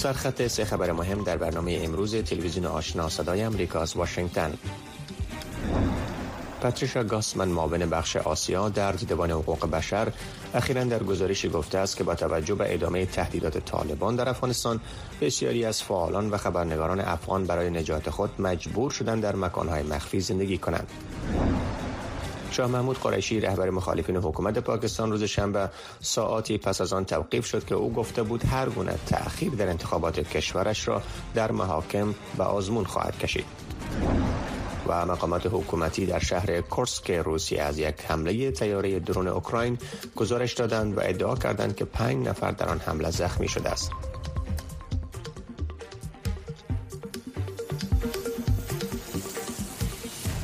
سرخط سه خبر مهم در برنامه امروز تلویزیون آشنا صدای امریکا از واشنگتن. پاتریشا گاسمن معاون بخش آسیا در دیدبان حقوق بشر اخیرا در گزارشی گفته است که با توجه به ادامه تهدیدات طالبان در افغانستان بسیاری از فعالان و خبرنگاران افغان برای نجات خود مجبور شدن در مکانهای مخفی زندگی کنند. شاه محمود قریشی رهبر مخالفین حکومت پاکستان روز شنبه ساعاتی پس از آن توقیف شد که او گفته بود هر گونه تأخیر در انتخابات کشورش را در محاکم و آزمون خواهد کشید و مقامات حکومتی در شهر کورسک روسیه از یک حمله تیاره درون اوکراین گزارش دادند و ادعا کردند که پنج نفر در آن حمله زخمی شده است.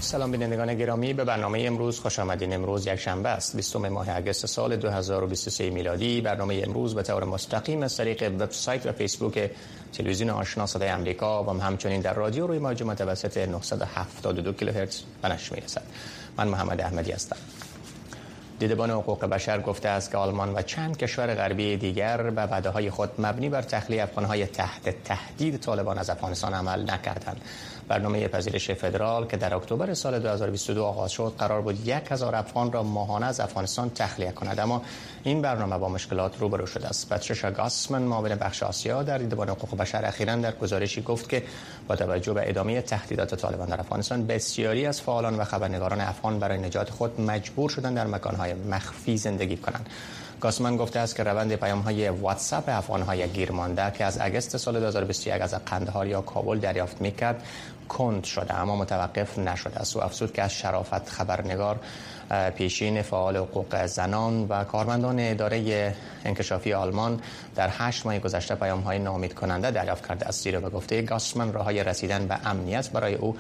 سلام بینندگان گرامی. به برنامه امروز خوش آمدین. امروز یک شنبه است. 20 ماه اگست سال 2023 میلادی. برنامه امروز به طور مستقیم از طریق وبسایت و فیسبوک تلویزیون آشنا صدای آمریکا و همچنین در رادیو روی موج متوسط 972 کیلوهرتز به نشر می‌رسد. من محمد احمدی هستم. دیدبان حقوق بشر گفته است که آلمان و چند کشور غربی دیگر به وعده های خود مبنی بر تخلیه افغانهای تحت تهدید طالبان از افغانستان عمل نکردند. برنامه پذیرش فدرال که در اکتبر سال 2022 آغاز شد قرار بود یک هزار افغان را ماهانه از افغانستان تخلیه کند. اما این برنامه با مشکلات روبرو شده است. پاتریشا گاسمن معاون بخش آسیا در دیدبان حقوق بشر اخیرا در گزارشی گفت که با توجه به ادامه تهدیدات طالبان در افغانستان بسیاری از فعالان و خبرنگاران افغان برای نجات خود مجبور شدن در مکانهای مخفی زندگی کنند. گاسمن گفته است که روند پیام های واتساپ افغان های گیر مانده که از اگست سال 2021 از قندهار یا کابل دریافت می‌کرد کند شده اما متوقف نشده است. و افزود که از شرافت خبرنگار پیشین فعال حقوق زنان و کارمندان اداره انکشافی آلمان در هشت ماه گذشته پیام های نامید کننده دریافت کرده است. زیرا به گفته گاسمن راه های رسیدن به امنیت برای او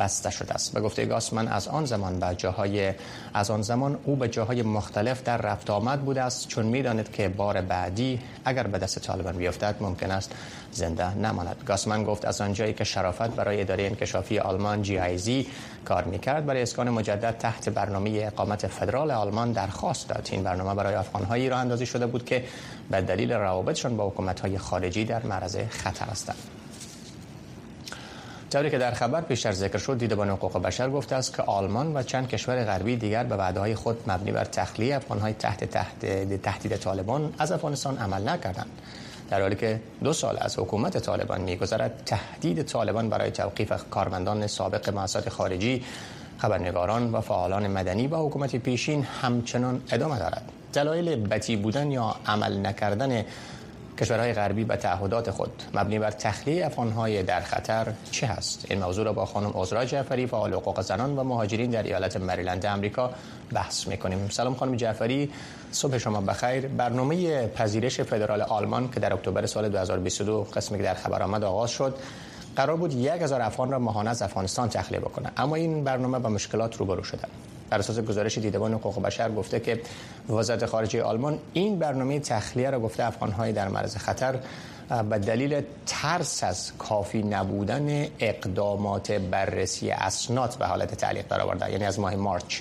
بسته شده است. به گفته گاسمن از آن زمان به جاهای از آن زمان او به جاهای مختلف در رفت آمد بوده است. چون می‌داند که بار بعدی اگر به دست طالبان بیفتد ممکن است زنده نماند. گاسمن گفت از آنجایی که شرافت برای اداره انکشافی آلمان جی کار می‌کرد برای اسکان مجدد تحت برنامه اقامت فدرال آلمان درخواست داد. این برنامه برای افغانهایی را اندازی شده بود که به دلیل روابطشان با حکومت‌های خارجی در معرض خطر هستند. طوری که در خبر پیشتر ذکر شد دیدبان حقوق بشر گفته است که آلمان و چند کشور غربی دیگر به وعده های خود مبنی بر تخلیه افغانهای تحت تحت تهدید طالبان از افغانستان عمل نکردند. در حالی که دو سال از حکومت طالبان میگذرد تهدید طالبان برای توقیف کارمندان سابق مؤسسات خارجی خبرنگاران و فعالان مدنی و حکومت پیشین همچنان ادامه دارد. دلایل بتی بودن یا عمل نکردن کشورهای غربی به تعهدات خود مبنی بر تخلیه افغانهای در خطر چه هست؟ این موضوع را با خانم عذرا جعفری فعال حقوق زنان و مهاجرین در ایالت مریلند آمریکا بحث می‌کنیم. سلام خانم جعفری صبح شما بخیر. برنامه پذیرش فدرال آلمان که در اکتبر سال 2022 قسمی که در خبر آمد آغاز شد قرار بود یک هزار افغان را ماهانه از افغانستان تخلیه بکنه. اما این برنامه با مشکلات روبرو شده در اساس گزارش دیدبان حقوق بشر گفته که وزارت خارجه آلمان این برنامه تخلیه را گفته افغانهای در معرض خطر به دلیل ترس از کافی نبودن اقدامات بررسی اسناد به حالت تعلیق در آورده یعنی از ماه مارچ.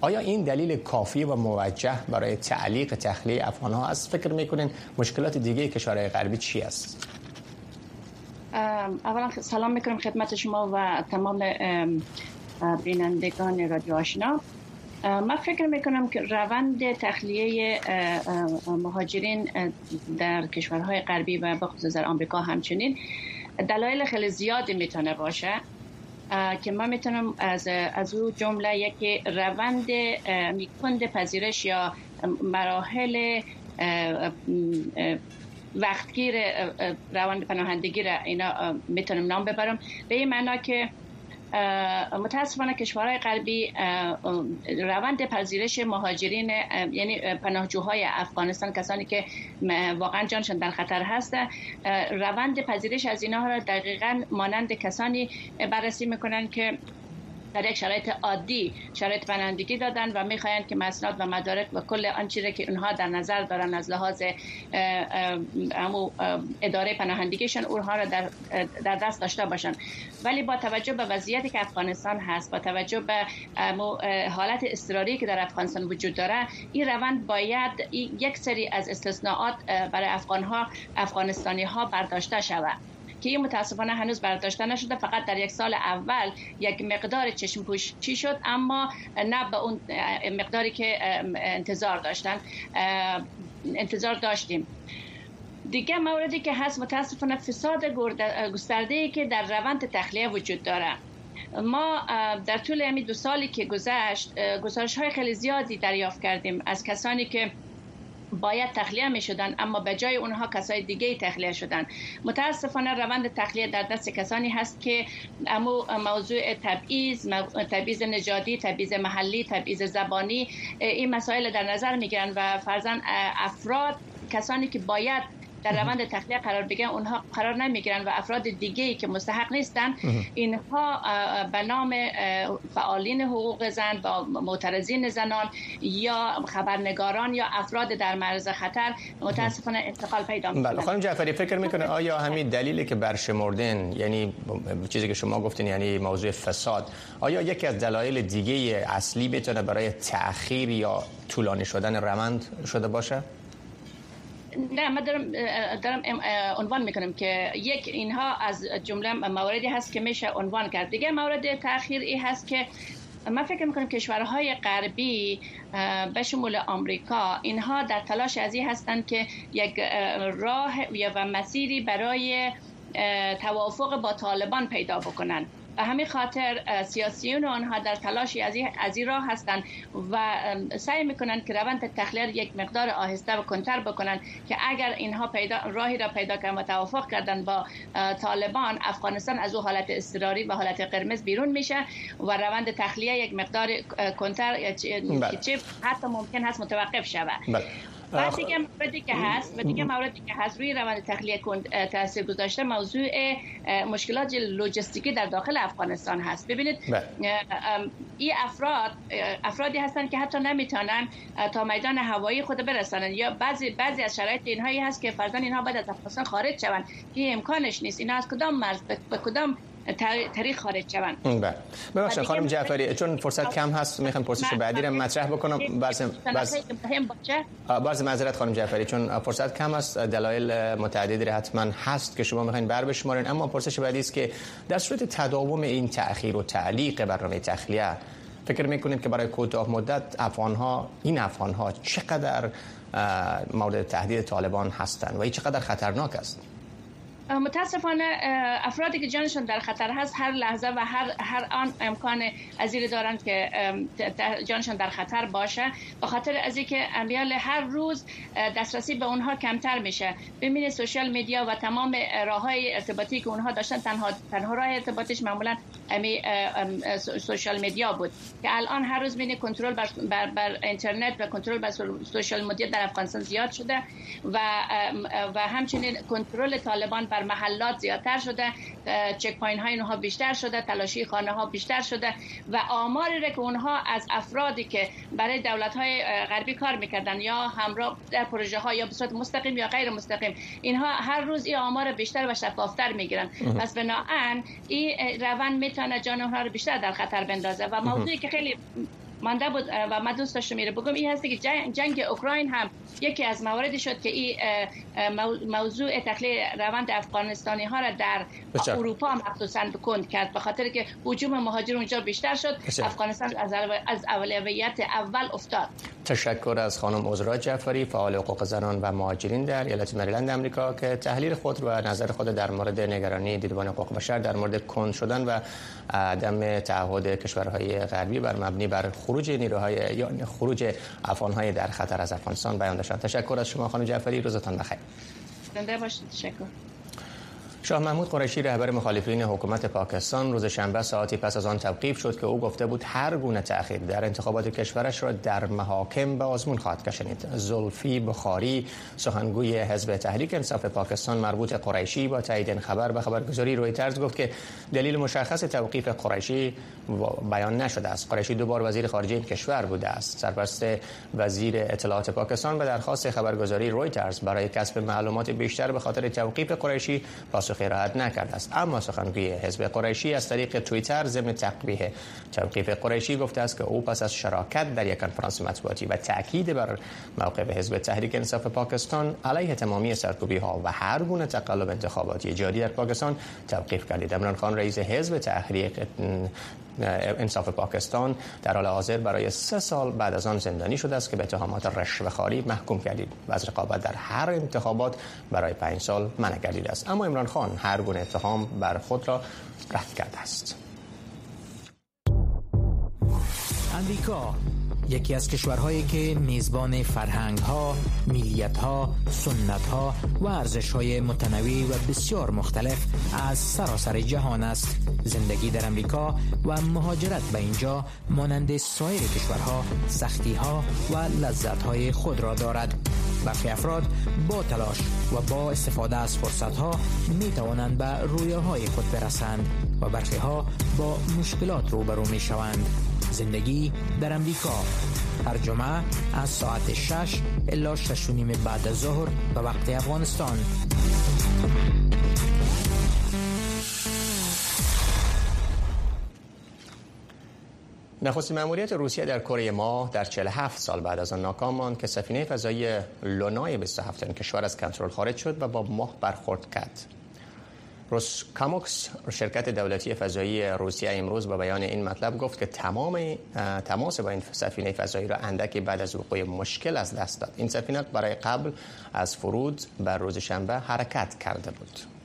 آیا این دلیل کافی و موجه برای تعلیق تخلیه افغان ها است؟ فکر می‌کنین مشکلات دیگه کشورهای غربی چی است؟ اولا سلام می‌کنم خدمت شما و تمام بینندگان رادیو آشنا. من فکر می‌کنم که روند تخلیه مهاجرین در کشورهای غربی و بخصوص در آمریکا همچنین دلایل خیلی زیادی می‌تونه باشه که من می‌تونم از از او جمله یک روند می‌کند پذیرش یا مراحل وقتگیر روند پناهندگی را اینا می‌تونم نام ببرم. به این معنا که متاسفانه کشورهای غربی روند پذیرش مهاجرین یعنی پناهجوهای افغانستان کسانی که واقعا جانشان در خطر هست روند پذیرش از اینها را دقیقا مانند کسانی بررسی می‌کنن که در یک شرایط عادی شرایط پناهندگی دادن و می‌خواهند که مسناد و مدارک و کل آنچه که اونها در نظر دارن از لحاظ اداره پناهندگیشون اونها را در, در دست داشته باشن ولی با توجه به وضعیتی که افغانستان هست با توجه به حالت اضطراری که در افغانستان وجود داره این روند باید یک سری از استثناءات برای افغان ها افغانستانی ها برداشته شود. که این متاسفانه هنوز برداشته نشده فقط در یک سال اول یک مقدار چشم پوشی شد اما نه به اون مقداری که انتظار داشتن انتظار داشتیم. دیگه موردی که هست متاسفانه فساد گسترده ای که در روند تخلیه وجود داره. ما در طول همین دو سالی که گذشت گزارش های خیلی زیادی دریافت کردیم از کسانی که باید تخلیه می شدن اما به جای اونها کسای دیگه تخلیه شدن. متاسفانه روند تخلیه در دست کسانی هست که امو موضوع تبعیض تبعیض نژادی تبعیض محلی تبعیض زبانی این مسائل در نظر می‌گیرن و فرزن افراد کسانی که باید در روند تخلیه قرار بگیرن. اونها قرار نمی‌گیرن و افراد دیگه ای که مستحق نیستن اینها به نام فعالین حقوق زن با معترضین زنان یا خبرنگاران یا افراد در معرض خطر متاسفانه انتقال پیدا می‌کنن. بله خانم جعفری فکر می‌کنه آیا همین دلیلی که برشمردن یعنی چیزی که شما گفتین یعنی موضوع فساد آیا یکی از دلایل دیگه اصلی می‌تونه برای تأخیر یا طولانی شدن روند شده باشه؟ نه من دارم, دارم عنوان می‌کنم که یک اینها از جمله مواردی هست که میشه عنوان کرد. دیگه مورد تاخیر ای هست که من فکر می‌کنم کشورهای غربی به شمول آمریکا اینها در تلاش از این هستند که یک راه و مسیری برای توافق با طالبان پیدا بکنن. به همین خاطر سیاسیون آنها در تلاشی از این راه هستند و سعی می‌کنند که روند تخلیه یک مقدار آهسته و کنتر بکنن که اگر اینها پیدا راهی را پیدا کردن و توافق کردن با طالبان افغانستان از او حالت اضطراری و حالت قرمز بیرون میشه و روند تخلیه یک مقدار کنتر بله. چه حتی ممکن هست متوقف شود و دیگه موردی که هست و دیگه موردی که هست روی روند تخلیه کند تاثیر گذاشته موضوع مشکلات لوجستیکی در داخل افغانستان هست. ببینید بله. این افراد افرادی هستن که حتی نمی‌تونن تا میدان هوایی خود برسانن یا بعضی بعضی از شرایط اینهایی هست که فرزن اینها باید از افغانستان خارج شوند که امکانش نیست. اینا از کدام مرز به کدام طریق خارج شوند. بله. ببخشید خانم جعفری چون فرصت کم هست می‌خوام پرسش بعدی رو مطرح بکنم. باز باز معذرت خانم جعفری چون فرصت کم است دلایل متعددی حتما هست که شما می‌خواین بر بشمارین. اما پرسش بعدی است که در صورت تداوم این تأخیر و تعلیق برنامه تخلیه فکر می‌کنید که برای کوتاه مدت افغان ها این افغان ها چقدر مورد تهدید طالبان هستند و این چقدر خطرناک است؟ متاسفانه افرادی که جانشان در خطر هست هر لحظه و هر هر آن امکان ازیر دارند که جانشان در خطر باشه. به خاطر از اینکه امیال هر روز دسترسی به اونها کمتر میشه. ببینید سوشال میدیا و تمام راه های ارتباطی که اونها داشتن تنها تنها راه ارتباطش معمولا امی سوشال میدیا بود. که الان هر روز بین کنترل بر, بر, بر اینترنت و کنترل بر سوشال میدیا در افغانستان زیاد شده و و همچنین کنترل طالبان بر محلات زیادتر شده چک پاین های اونها بیشتر شده تلاشی خانه ها بیشتر شده و آماری که اونها از افرادی که برای دولت های غربی کار می‌کردن یا همراه در پروژه ها یا به صورت مستقیم یا غیر مستقیم اینها هر روز این آمار بیشتر و شفافتر می‌گیرن. پس بناهن این روند می‌تونه جان اونها رو بیشتر در خطر بندازه و موضوعی که خیلی مانده بود و من دوست داشتم میره بگم این هست که جنگ, جنگ اوکراین هم یکی از مواردی شد که این موضوع تخلیه روند افغانستانی ها را در بچه. اروپا مخصوصا کند کرد به خاطر که حجوم مهاجر اونجا بیشتر شد بچه. افغانستان از از اولویت اول افتاد تشکر از خانم عذرا جعفری فعال حقوق زنان و مهاجرین در ایالت مریلند آمریکا که تحلیل خود و نظر خود در مورد نگرانی دیدبان حقوق بشر در مورد کند شدن و عدم تعهد کشورهای غربی بر مبنی بر خروج نیروهای یا خروج افغانهای در خطر از افغانستان. بیان داشتند تشکر از شما خانم جعفری. روزتان بخیر. زنده باشید. تشکر. شاه محمود قریشی رهبر مخالفین حکومت پاکستان روز شنبه ساعتی پس از آن توقیف شد که او گفته بود هر گونه تأخیر در انتخابات کشورش را در محاکم به آزمون خواهد کشانید زلفی بخاری سخنگوی حزب تحریک انصاف پاکستان مربوط قریشی با تایید خبر به خبرگزاری رویترز گفت که دلیل مشخص توقیف قریشی بیان نشده است. قریشی دو بار وزیر خارجه این کشور بوده است. سرپرست وزیر اطلاعات پاکستان به درخواست خبرگزاری رویترز برای کسب معلومات بیشتر به خاطر توقیف قریشی پاسخ ارائه نکرده است. اما سخنگوی حزب قریشی از طریق توییتر ضمن تقبیه توقیف قریشی گفته است که او پس از شراکت در یک کنفرانس مطبوعاتی و تاکید بر موقف حزب تحریک انصاف پاکستان علیه تمامی سرکوبی ها و هر گونه تقلب انتخاباتی جاری در پاکستان توقیف کردید عمران خان رئیس حزب تحریک انصاف پاکستان در حال حاضر برای سه سال بعد از آن زندانی شده است که به اتهامات رشوه‌خواری محکوم کردید و از رقابت در هر انتخابات برای پنج سال منع گردیده است. اما عمران خان هر گونه اتهام بر خود را رد کرده است امریکا یکی از کشورهایی که میزبان فرهنگ ها، میلیت ها، سنت ها و ارزش های متنوع و بسیار مختلف از سراسر جهان است. زندگی در امریکا و مهاجرت به اینجا مانند سایر کشورها سختی ها و لذت های خود را دارد. برخی افراد با تلاش و با استفاده از فرصت ها می توانند به رویه های خود برسند و برخی ها با مشکلات روبرو می شوند. زندگی در امریکا هر جمعه از ساعت 6 الا 6 نیم بعد از ظهر به وقت افغانستان نخستین مأموریت روسیه در کره ماه در 47 سال بعد از آن ناکام ماند که سفینه فضایی لونای 27 کشور از کنترل خارج شد و با ماه برخورد کرد. روسکاموکس شرکت دولتی فضایی روسیه امروز با بیان این مطلب گفت که تمام تماس با این سفینه فضایی را اندکی بعد از وقوع مشکل از دست داد این سفینه برای قبل از فرود بر روز شنبه حرکت کرده بود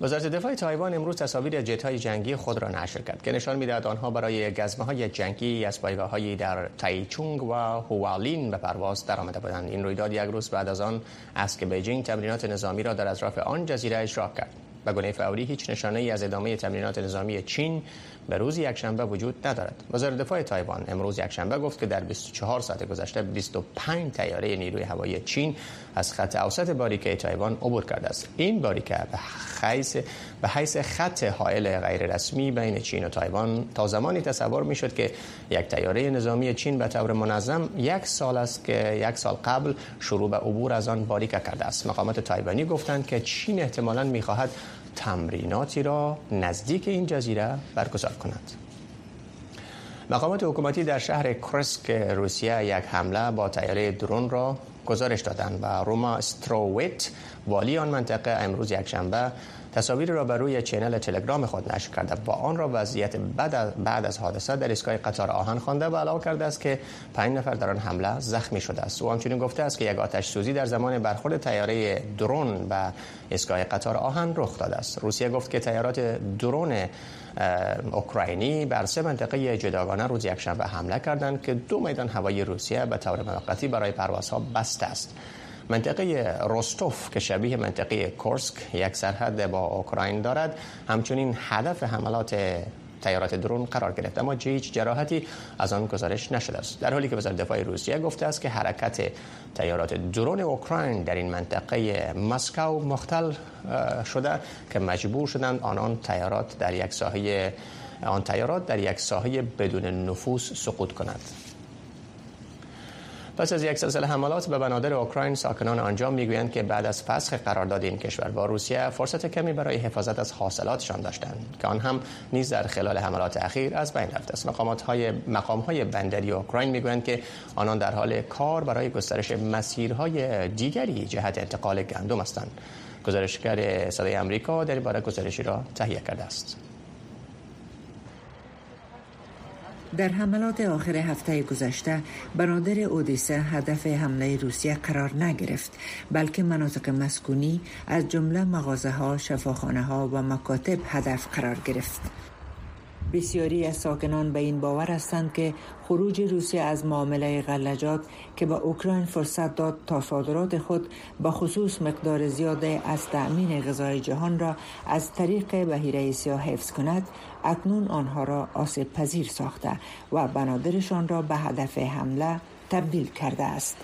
وزارت دفاع تایوان امروز تصاویر جت های جنگی خود را نشر کرد که نشان می‌دهد آنها برای گزمه های جنگی از پایگاه هایی در تایچونگ و هوالین به پرواز درآمده بودند. این رویداد یک روز بعد از آن است که بیجینگ تمرینات نظامی را در اطراف آن جزیره اجرا کرد. به گونه فوری هیچ نشانه ای از ادامه تمرینات نظامی چین به روز یکشنبه وجود ندارد. وزارت دفاع تایوان امروز یکشنبه گفت که در 24 ساعت گذشته 25 تیاره نیروی هوایی چین از خط اوسط باریکه تایوان عبور کرده است. این باریکه به حیث به حیث خط حائل غیر رسمی بین چین و تایوان تا زمانی تصور می شد که یک تیاره نظامی چین به طور منظم یک سال است که یک سال قبل شروع به عبور از آن باریکه کرده است. مقامات تایوانی گفتند که چین احتمالاً می‌خواهد تمریناتی را نزدیک این جزیره برگزار کند. مقامات حکومتی در شهر کرسک روسیه یک حمله با تیاره درون را گزارش دادند و روما استروویت والی آن منطقه امروز یک شنبه تصاویر را بر روی چینل تلگرام خود نشر کرده با آن را وضعیت بعد, بعد از حادثه در ایستگاه قطار آهن خوانده و علاوه کرده است که پنج نفر در آن حمله زخمی شده است. او همچنین گفته است که یک آتش سوزی در زمان برخورد تیاره درون و ایستگاه قطار آهن رخ داده است. روسیه گفت که تیارات درون اوکراینی بر سه منطقه جداگانه روز یکشنبه حمله کردند که دو میدان هوایی روسیه به طور موقتی برای پروازها بسته است. منطقه روستوف که شبیه منطقه کورسک یک سرحد با اوکراین دارد. همچنین هدف حملات تیارات درون قرار گرفت اما هیچ جراحتی از آن گزارش نشده است. در حالی که وزارت دفاع روسیه گفته است که حرکت تیارات درون اوکراین در این منطقه مسکو مختل شده که مجبور شدند آنان تیارات در یک ساحه آن تیارات در یک ساحه بدون نفوس سقوط کنند. پس از یک سلسله حملات به بنادر اوکراین ساکنان آنجا می‌گویند که بعد از فسخ قرارداد این کشور با روسیه فرصت کمی برای حفاظت از حاصلاتشان داشتند که آن هم نیز در خلال حملات اخیر از بین رفته است. مقامات های مقام های بندری اوکراین می‌گویند که آنان در حال کار برای گسترش مسیرهای دیگری جهت انتقال گندم هستند. گزارشگر صدای آمریکا در باره گزارشی را تهیه کرده است. در حملات آخر هفته گذشته بنادر اودیسه هدف حمله روسیه قرار نگرفت بلکه مناطق مسکونی از جمله مغازه ها، شفاخانه ها و مکاتب هدف قرار گرفت. بسیاری از ساکنان به این باور هستند که خروج روسیه از معامله غلجات که به اوکراین فرصت داد تا صادرات خود به خصوص مقدار زیاد از تأمین غذای جهان را از طریق بهیره سیاه حفظ کند اکنون آنها را آسیب پذیر ساخته و بنادرشان را به هدف حمله تبدیل کرده است.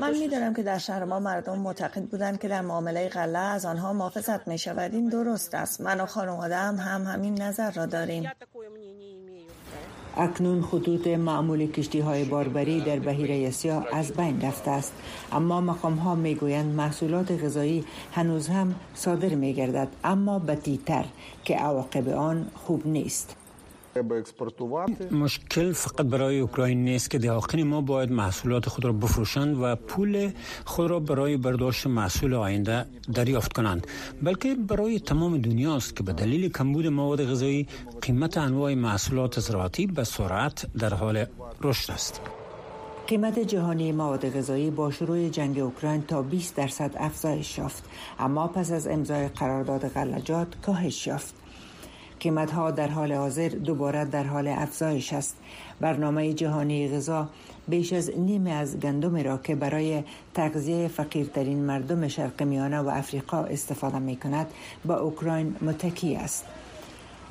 من می‌دانم که در شهر ما مردم معتقد بودند که در معامله غله از آنها محافظت می شود این درست است. من و خانواده هم, هم همین نظر را داریم. اکنون خطوط معمول کشتی های باربری در بحیره سیاه از بین رفته است. اما مقام ها می گویند محصولات غذایی هنوز هم صادر می گردد اما بتیتر که عواقب آن خوب نیست. مشکل فقط برای اوکراین نیست که دهاقین ما باید محصولات خود را بفروشند و پول خود را برای برداشت محصول آینده دریافت کنند. بلکه برای تمام دنیاست که به دلیل کمبود مواد غذایی قیمت انواع محصولات زراعتی به سرعت در حال رشد است. قیمت جهانی مواد غذایی با شروع جنگ اوکراین تا 20 درصد افزایش یافت. اما پس از امضای قرارداد غلجات کاهش یافت. قیمت ها در حال حاضر دوباره در حال افزایش است. برنامه جهانی غذا بیش از نیم از گندم را که برای تغذیه فقیرترین مردم شرق میانه و افریقا استفاده می کند با اوکراین متکی است.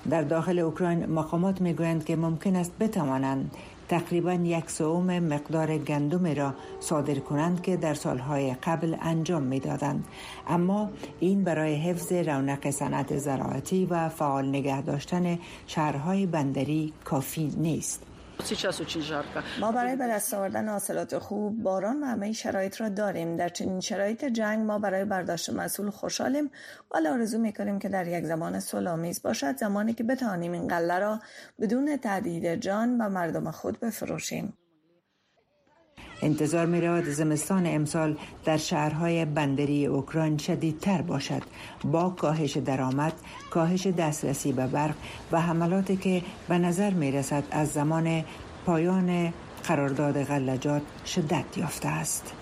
در داخل اوکراین مقامات می گویند که ممکن است بتوانند تقریبا یک سوم مقدار گندم را صادر کنند که در سالهای قبل انجام می‌دادند. اما این برای حفظ رونق صنعت زراعتی و فعال نگه داشتن شهرهای بندری کافی نیست. ما برای به دست آوردن حاصلات خوب باران و همه شرایط را داریم. در چنین شرایط جنگ ما برای برداشت مسئول خوشحالیم. و آرزو می‌کنیم که در یک زمان صلحآمیز باشد زمانی که بتوانیم این قله را بدون تهدید جان و مردم خود بفروشیم. انتظار می رود زمستان امسال در شهرهای بندری اوکراین شدیدتر باشد با کاهش درآمد، کاهش دسترسی به برق و حملاتی که به نظر می رسد از زمان پایان قرارداد غلجات شدت یافته است.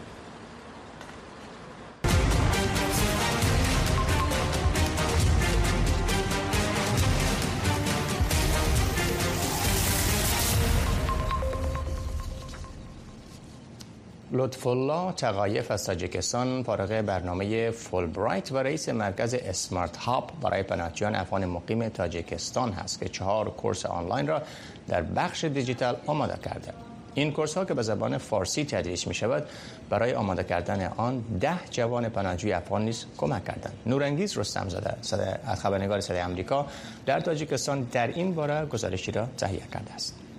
لطف الله تقایف از تاجیکستان فارغ برنامه فول برایت و رئیس مرکز اسمارت هاب برای پناهجویان افغان مقیم تاجیکستان هست که چهار کورس آنلاین را در بخش دیجیتال آماده کرده. این کورس ها که به زبان فارسی تدریس می شود برای آماده کردن آن ده جوان پناهجوی افغان نیز کمک کردند. نورانگیز رستم زده صده خبرنگار صدای آمریکا در تاجیکستان در این باره گزارشی را تهیه کرده است.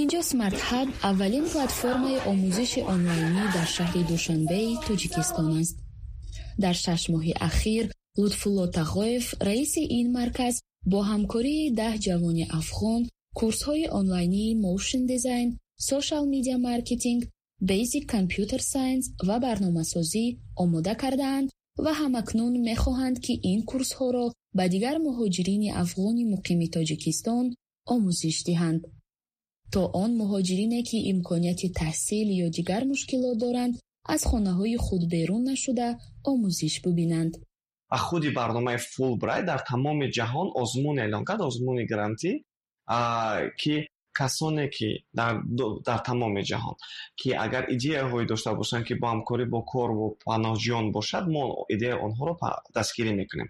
инҷо смартхаб аввалин платформаи омӯзиши онлайнӣ дар шаҳри душанбеи тоҷикистон аст. Дар шаш моҳи ахир лутфулло тағоев раиси ин марказ бо ҳамкории даҳ ҷавони афғон курсҳои онлайнии моушн дизайн сошал медиа маркетинг бейзик компютер сайенс ва барномасозӣ омода кардаанд ва ҳамакнун мехоҳанд ки ин курсҳоро ба дигар муҳоҷирини афғони муқими тоҷикистон омӯзиш диҳанд то он муҳоҷирине ки имконияти таҳсил ё дигар мушкилот доранд аз хонаҳои худ берун нашуда омӯзиш бубинанд. Худи барномаи фулбрайт дар тамоми ҷаҳон озмун эълон кард озмуни грантӣ ки касоне ки дар тамоми ҷаҳон ки агар идеяҳое дошта бошанд ки бо ҳамкорӣ бо корву паноҳҷӯён бошад мо идеяи онҳоро дастгирӣ мекунем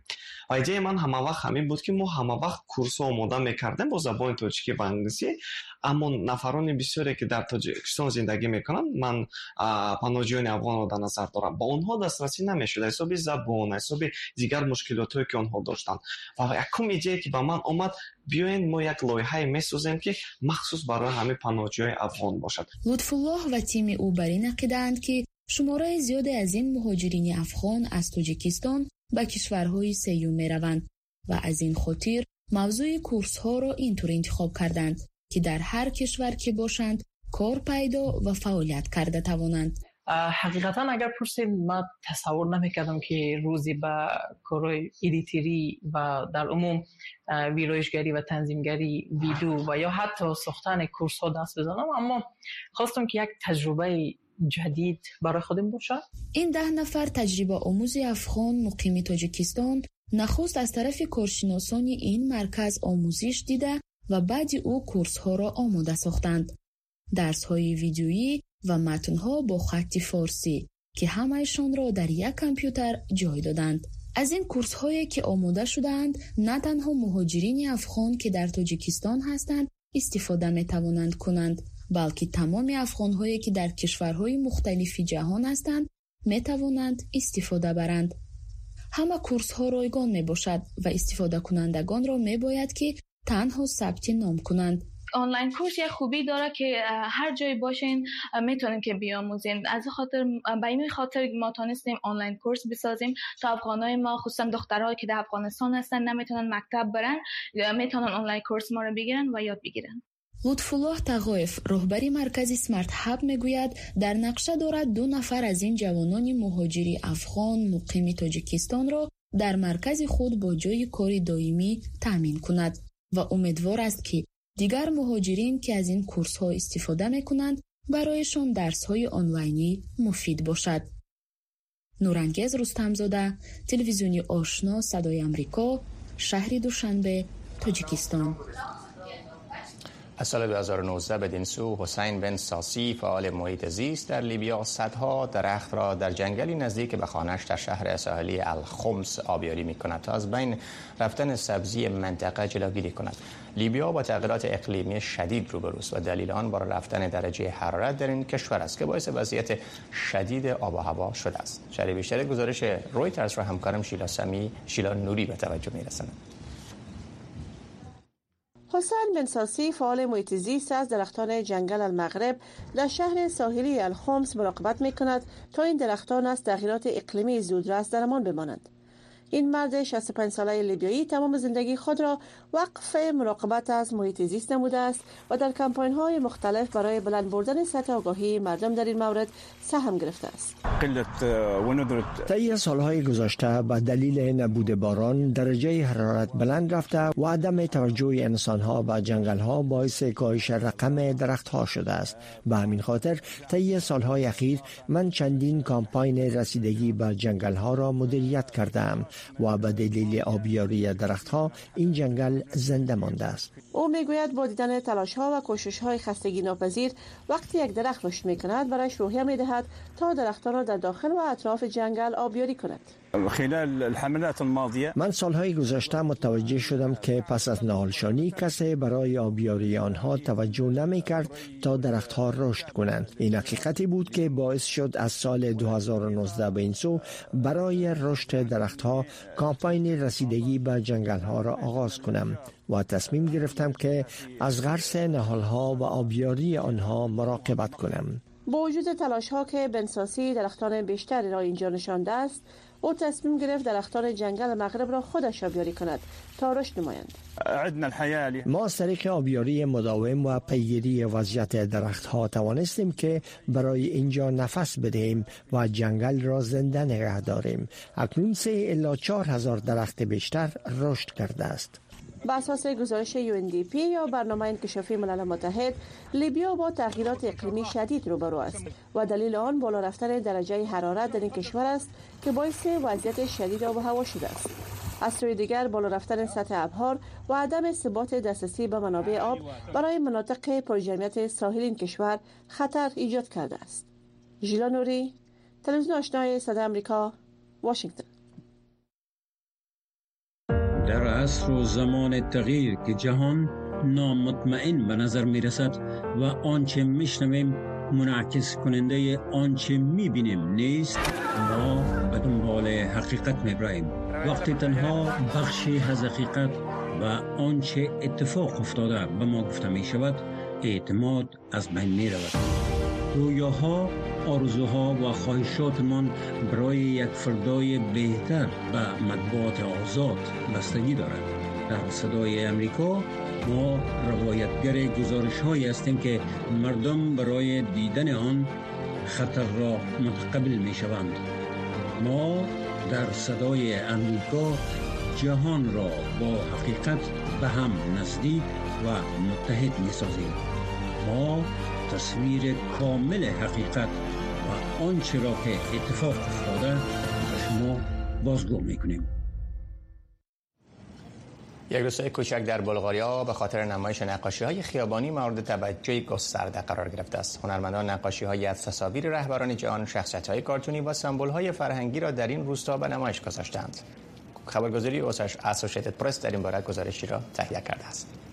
ва идеяи ман ҳамавақт ҳамин буд ки мо ҳамавақт курсҳо омода мекардем бо забони тоҷикӣ ва англисӣ. Аммо нафарони бисёре ки дар тоҷикистон зиндагӣ мекунанд ман паноҳҷӯёни афғонро дар назар дорам. Ба онҳо дастрасӣ намешуд ҳисоби забон ҳисоби дигар мушкилотҳое ки онҳо доштанд. Ва якум идея ки ба ман омад биёед мо як лоиҳае месозем ки махсус барои ҳамаи паноҳҷӯёи афғон бошад. Лутфуллоҳ ва тими ӯ бар ин ақидаанд ки шумораи зиёде аз ин муҳоҷирини афғон аз тоҷикистон به کشورهای سیوم می روند و از این خاطر موضوع کورس ها را اینطور انتخاب کردند که در هر کشور که باشند کار پیدا و فعالیت کرده توانند. حقیقتا اگر پرسید ما تصور نمی‌کردم که روزی به کارهای ایدیتری و در عموم ویرایشگری و تنظیمگری ویدیو و یا حتی ساختن کورس ها دست بزنم اما خواستم که یک تجربه جدید برای خودم باشه این ده نفر تجربه آموز افغان مقیم تاجیکستان نخست از طرف کارشناسان این مرکز آموزش دیده و بعد او کورس ها را آماده ساختند. درس های ویدیویی و متن ها با خط فارسی که همهشان را در یک کامپیوتر جای دادند. از این کورس هایی که آماده شدند نه تنها مهاجرین افغان که در تاجیکستان هستند استفاده می توانند کنند بلکه تمام افغان هایی که در کشورهای مختلف جهان هستند می توانند استفاده برند. همه کورس ها رایگان می باشد و استفاده کنندگان را می باید که تنها ثبت نام کنند. آنلاین کورس یه خوبی داره که هر جایی باشین می‌تونیم که بیاموزیم از خاطر به این خاطر ما تونستیم آنلاین کورس بسازیم تا افغانای ما خصوصا دخترهایی که در افغانستان هستن نمی‌تونن مکتب برن می‌تونن آنلاین کورس ما رو بگیرن و یاد بگیرن лутфуллоҳ тағоев роҳбари маркази смартҳаб мегӯяд дар нақша дорад ду нафар аз ин ҷавонони муҳоҷири афғон муқими тоҷикистонро дар маркази худ бо ҷои кори доимӣ таъмин кунад. Ва умедвор аст ки дигар муҳоҷирин ки аз ин курсҳо истифода мекунанд барояшон дарсҳои онлайнӣ муфид бошад. Нурангез рустамзода телевизиони ошно садои амрико шаҳри душанбе тоҷикистон. از سال 2019 بدین سو حسین بن ساسی فعال محیط زیست در لیبیا صدها درخت را در جنگلی نزدیک به خانهش در شهر ساحلی الخمس آبیاری می کند تا از بین رفتن سبزی منطقه جلوگیری کند. لیبیا با تغییرات اقلیمی شدید روبروست و دلیل آن بالا رفتن درجه حرارت در این کشور است که باعث وضعیت شدید آب و هوا شده است. شرح بیشتر گزارش رویترز را همکارم شیلا سمی شیلا نوری به توجه می حسین بن ساسی فعال محیط زیست از درختان جنگل المغرب در شهر ساحلی الخمس مراقبت می کند تا این درختان از تغییرات اقلیمی زودرس درمان بمانند. این مرد 65 ساله لیبیایی تمام زندگی خود را وقف مراقبت از محیط زیست نموده است و در کمپاین های مختلف برای بلند بردن سطح آگاهی مردم در این مورد سهم گرفته است. طی سالهای گذشته به دلیل نبود باران درجه حرارت بلند رفته و عدم توجه انسان ها و جنگل ها باعث کاهش رقم درخت ها شده است. به همین خاطر طی سالهای اخیر من چندین کامپاین رسیدگی به جنگل ها را مدیریت کردم و به دلیل آبیاری درختها این جنگل زنده مانده است. او می‌گوید با دیدن تلاش ها و کوشش های خستگی ناپذیر وقتی یک درخت رشد می کند برایش روحیه می دهد تا درختان را در داخل و اطراف جنگل آبیاری کند. خلال الحملات الماضیه من سالهای گذشته متوجه شدم که پس از نهالشانی کسی برای آبیاری آنها توجه نمی کرد تا درختها رشد کنند. این حقیقتی بود که باعث شد از سال 2019 به این سو برای رشد درختها کامپاین رسیدگی به جنگل ها را آغاز کنم و تصمیم گرفتم که از غرس نهالها و آبیاری آنها مراقبت کنم. با وجود تلاش ها که بنساسی درختان بیشتری را اینجا نشانده است او تصمیم گرفت درختان جنگل مغرب را خودش آبیاری کند تا رشد نمایند. ما از طریق آبیاری مداوم و پیگیری وضعیت درختها توانستیم که برای اینجا نفس بدهیم و جنگل را زنده نگه داریم. اکنون سه الا چهار هزار درخت بیشتر رشد کرده است. بر اساس گزارش UNDP یا برنامه انکشافی ملل متحد لیبیا با تغییرات اقلیمی شدید روبرو است و دلیل آن بالا رفتن درجه حرارت در این کشور است که باعث وضعیت شدید آب و هوا شده است. از سوی دیگر بالا رفتن سطح ابهار و عدم ثبات دسترسی به منابع آب برای مناطق پرجمعیت ساحل این کشور خطر ایجاد کرده است. ژیلا نوری تلویزیون آشنای صدای آمریکا واشنگتن. در عصر و زمان تغییر که جهان نامطمئن به نظر می رسد و آنچه میشنویم منعکس کننده آنچه می بینیم نیست ما به دنبال حقیقت می براییم وقتی تنها بخشی از حقیقت و آنچه اتفاق افتاده به ما گفته می شود اعتماد از بین می رود رویاها آرزوها و خواهشاتمان برای یک فردای بهتر به مطبوعات آزاد بستگی دارد. در صدای امریکا ما روایتگر گزارش هایی هستیم که مردم برای دیدن آن خطر را متقبل می شوند ما در صدای امریکا جهان را با حقیقت به هم نزدیک و متحد می سازیم ما تصویر کامل حقیقت و آنچه را که اتفاق افتاده به شما بازگو می‌کنیم یک روستای کوچک در بلغاریا به خاطر نمایش نقاشی های خیابانی مورد توجه گسترده قرار گرفته است. هنرمندان نقاشی های از تصاویر رهبران جهان، شخصیت های کارتونی و سمبل های فرهنگی را در این روستا به نمایش گذاشتند. خبرگزاری اسوسییتد پرس در این باره گزارشی را تهیه کرده است.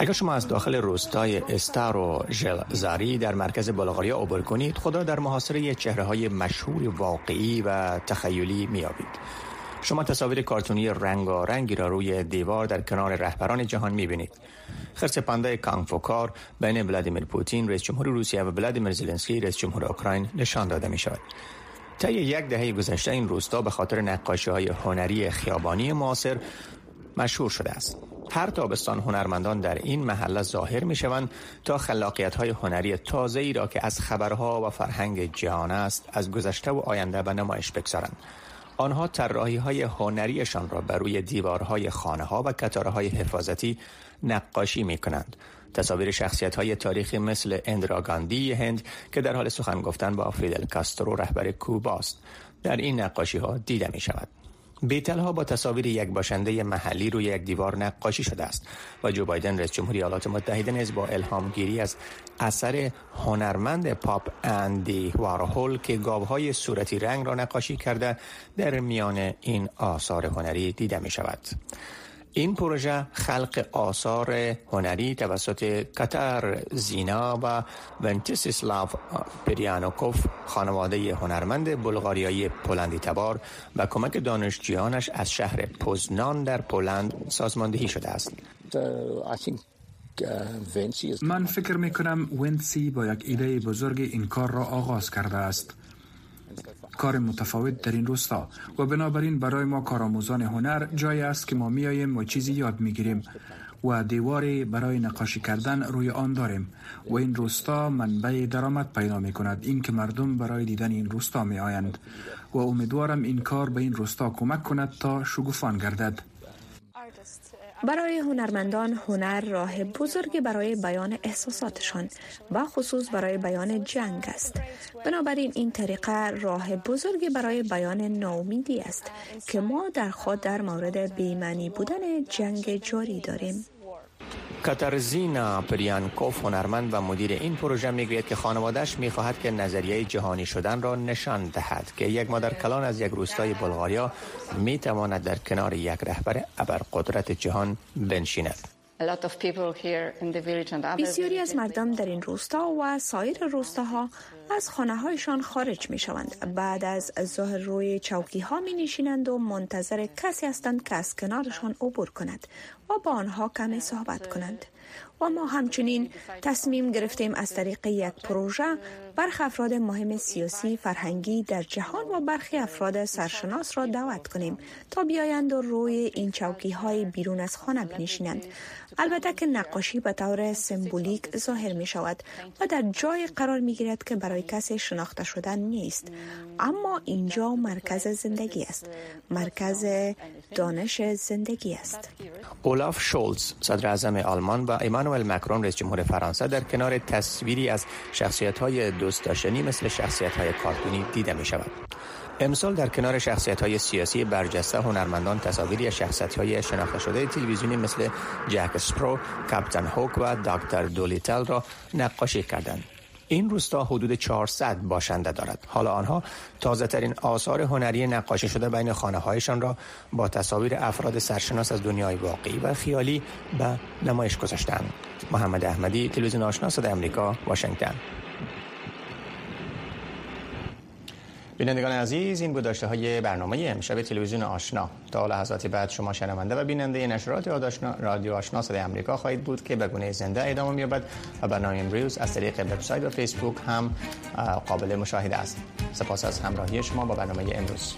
اگر شما از داخل روستای استارو زاری در مرکز بلغاریا عبور کنید خدا در محاصره چهره های مشهور واقعی و تخیلی میابید شما تصاویر کارتونی رنگارنگی را روی دیوار در کنار رهبران جهان می‌بینید. خرس پنده کانگ بین ولادیمیر پوتین رئیس جمهور روسیه و ولادیمیر زلنسکی رئیس جمهور اوکراین نشان داده می شود طی یک دهه گذشته این روستا به خاطر نقاشی های هنری خیابانی معاصر مشهور شده است. هر تابستان هنرمندان در این محله ظاهر می شوند تا خلاقیت های هنری تازه ای را که از خبرها و فرهنگ جهان است از گذشته و آینده به نمایش بگذارند آنها طراحی های هنریشان را بر روی دیوارهای خانه ها و کتاره های حفاظتی نقاشی می کنند. تصاویر شخصیت های تاریخی مثل اندراگاندی هند که در حال سخن گفتن با فیدل کاسترو رهبر کوباست در این نقاشی ها دیده می شود. بیتل ها با تصاویر یک باشنده محلی روی یک دیوار نقاشی شده است و جو بایدن رئیس جمهوری ایالات متحده نیز با الهام گیری از اثر هنرمند پاپ اندی وارهول که گاوهای صورتی رنگ را نقاشی کرده در میان این آثار هنری دیده می شود. این پروژه خلق آثار هنری توسط کتر زینا و ونتیسیسلاو پریانوکوف خانواده هنرمند بلغاریایی پولندی تبار و کمک دانشجویانش از شهر پوزنان در پولند سازماندهی شده است. من فکر می کنم ونسی با یک ایده بزرگ این کار را آغاز کرده است. کار متفاوت در این روستا و بنابراین برای ما کارآموزان هنر جای است که ما میاییم و چیزی یاد می‌گیریم و دیواری برای نقاشی کردن روی آن داریم و این روستا منبع درآمد پیدا می کند این که مردم برای دیدن این روستا می آیند و امیدوارم این کار به این روستا کمک کند تا شگوفان گردد. برای هنرمندان هنر راه بزرگی برای بیان احساساتشان و خصوص برای بیان جنگ است. بنابراین این طریقه راه بزرگی برای بیان ناامیدی است که ما در خود در مورد بیمنی بودن جنگ جاری داریم. کاترزینا پریانکوف هنرمند و مدیر این پروژه می‌گوید که خانوادهش می‌خواهد که نظریه جهانی شدن را نشان دهد که یک مادر کلان از یک روستای بلغاریا می‌تواند در کنار یک رهبر ابرقدرت جهان بنشیند. بسیاری از مردم در این روستا و سایر روستاها از خانه هایشان خارج می شوند. بعد از ظهر روی چوکی ها می نشینند و منتظر کسی هستند که از کنارشان عبور کند و با آنها کمی صحبت کنند. و ما همچنین تصمیم گرفتیم از طریق یک پروژه برخی افراد مهم سیاسی فرهنگی در جهان و برخی افراد سرشناس را دعوت کنیم تا بیایند و روی این چوکی های بیرون از خانه بنشینند البته که نقاشی به طور سمبولیک ظاهر می شود و در جای قرار می گیرد که برای کسی شناخته شدن نیست. اما اینجا مرکز زندگی است. مرکز دانش زندگی است. اولاف شولز صدر اعظم آلمان و ایمانوئل مکرون رئیس جمهور فرانسه در کنار تصویری از شخصیت های دوست داشتنی مثل شخصیت های کارتونی دیده می شود امسال در کنار شخصیت های سیاسی برجسته هنرمندان تصاویری از شخصیت های شناخته شده تلویزیونی مثل جک سپرو، کاپتن هوک و دکتر دولیتل را نقاشی کردند. این روستا حدود 400 باشنده دارد. حالا آنها تازه ترین آثار هنری نقاشی شده بین خانه هایشان را با تصاویر افراد سرشناس از دنیای واقعی و خیالی به نمایش گذاشتند. محمد احمدی تلویزیون آشنا صدای آمریکا واشنگتن بینندگان عزیز این بود داشته های برنامه امشب تلویزیون آشنا. تا لحظاتی بعد شما شنونده و بیننده نشرات رادیو آشنا صدای آمریکا خواهید بود که به گونه زنده ادامه می‌یابد و برنامه امروز از طریق وبسایت و فیسبوک هم قابل مشاهده است. سپاس از همراهی شما با برنامه امروز.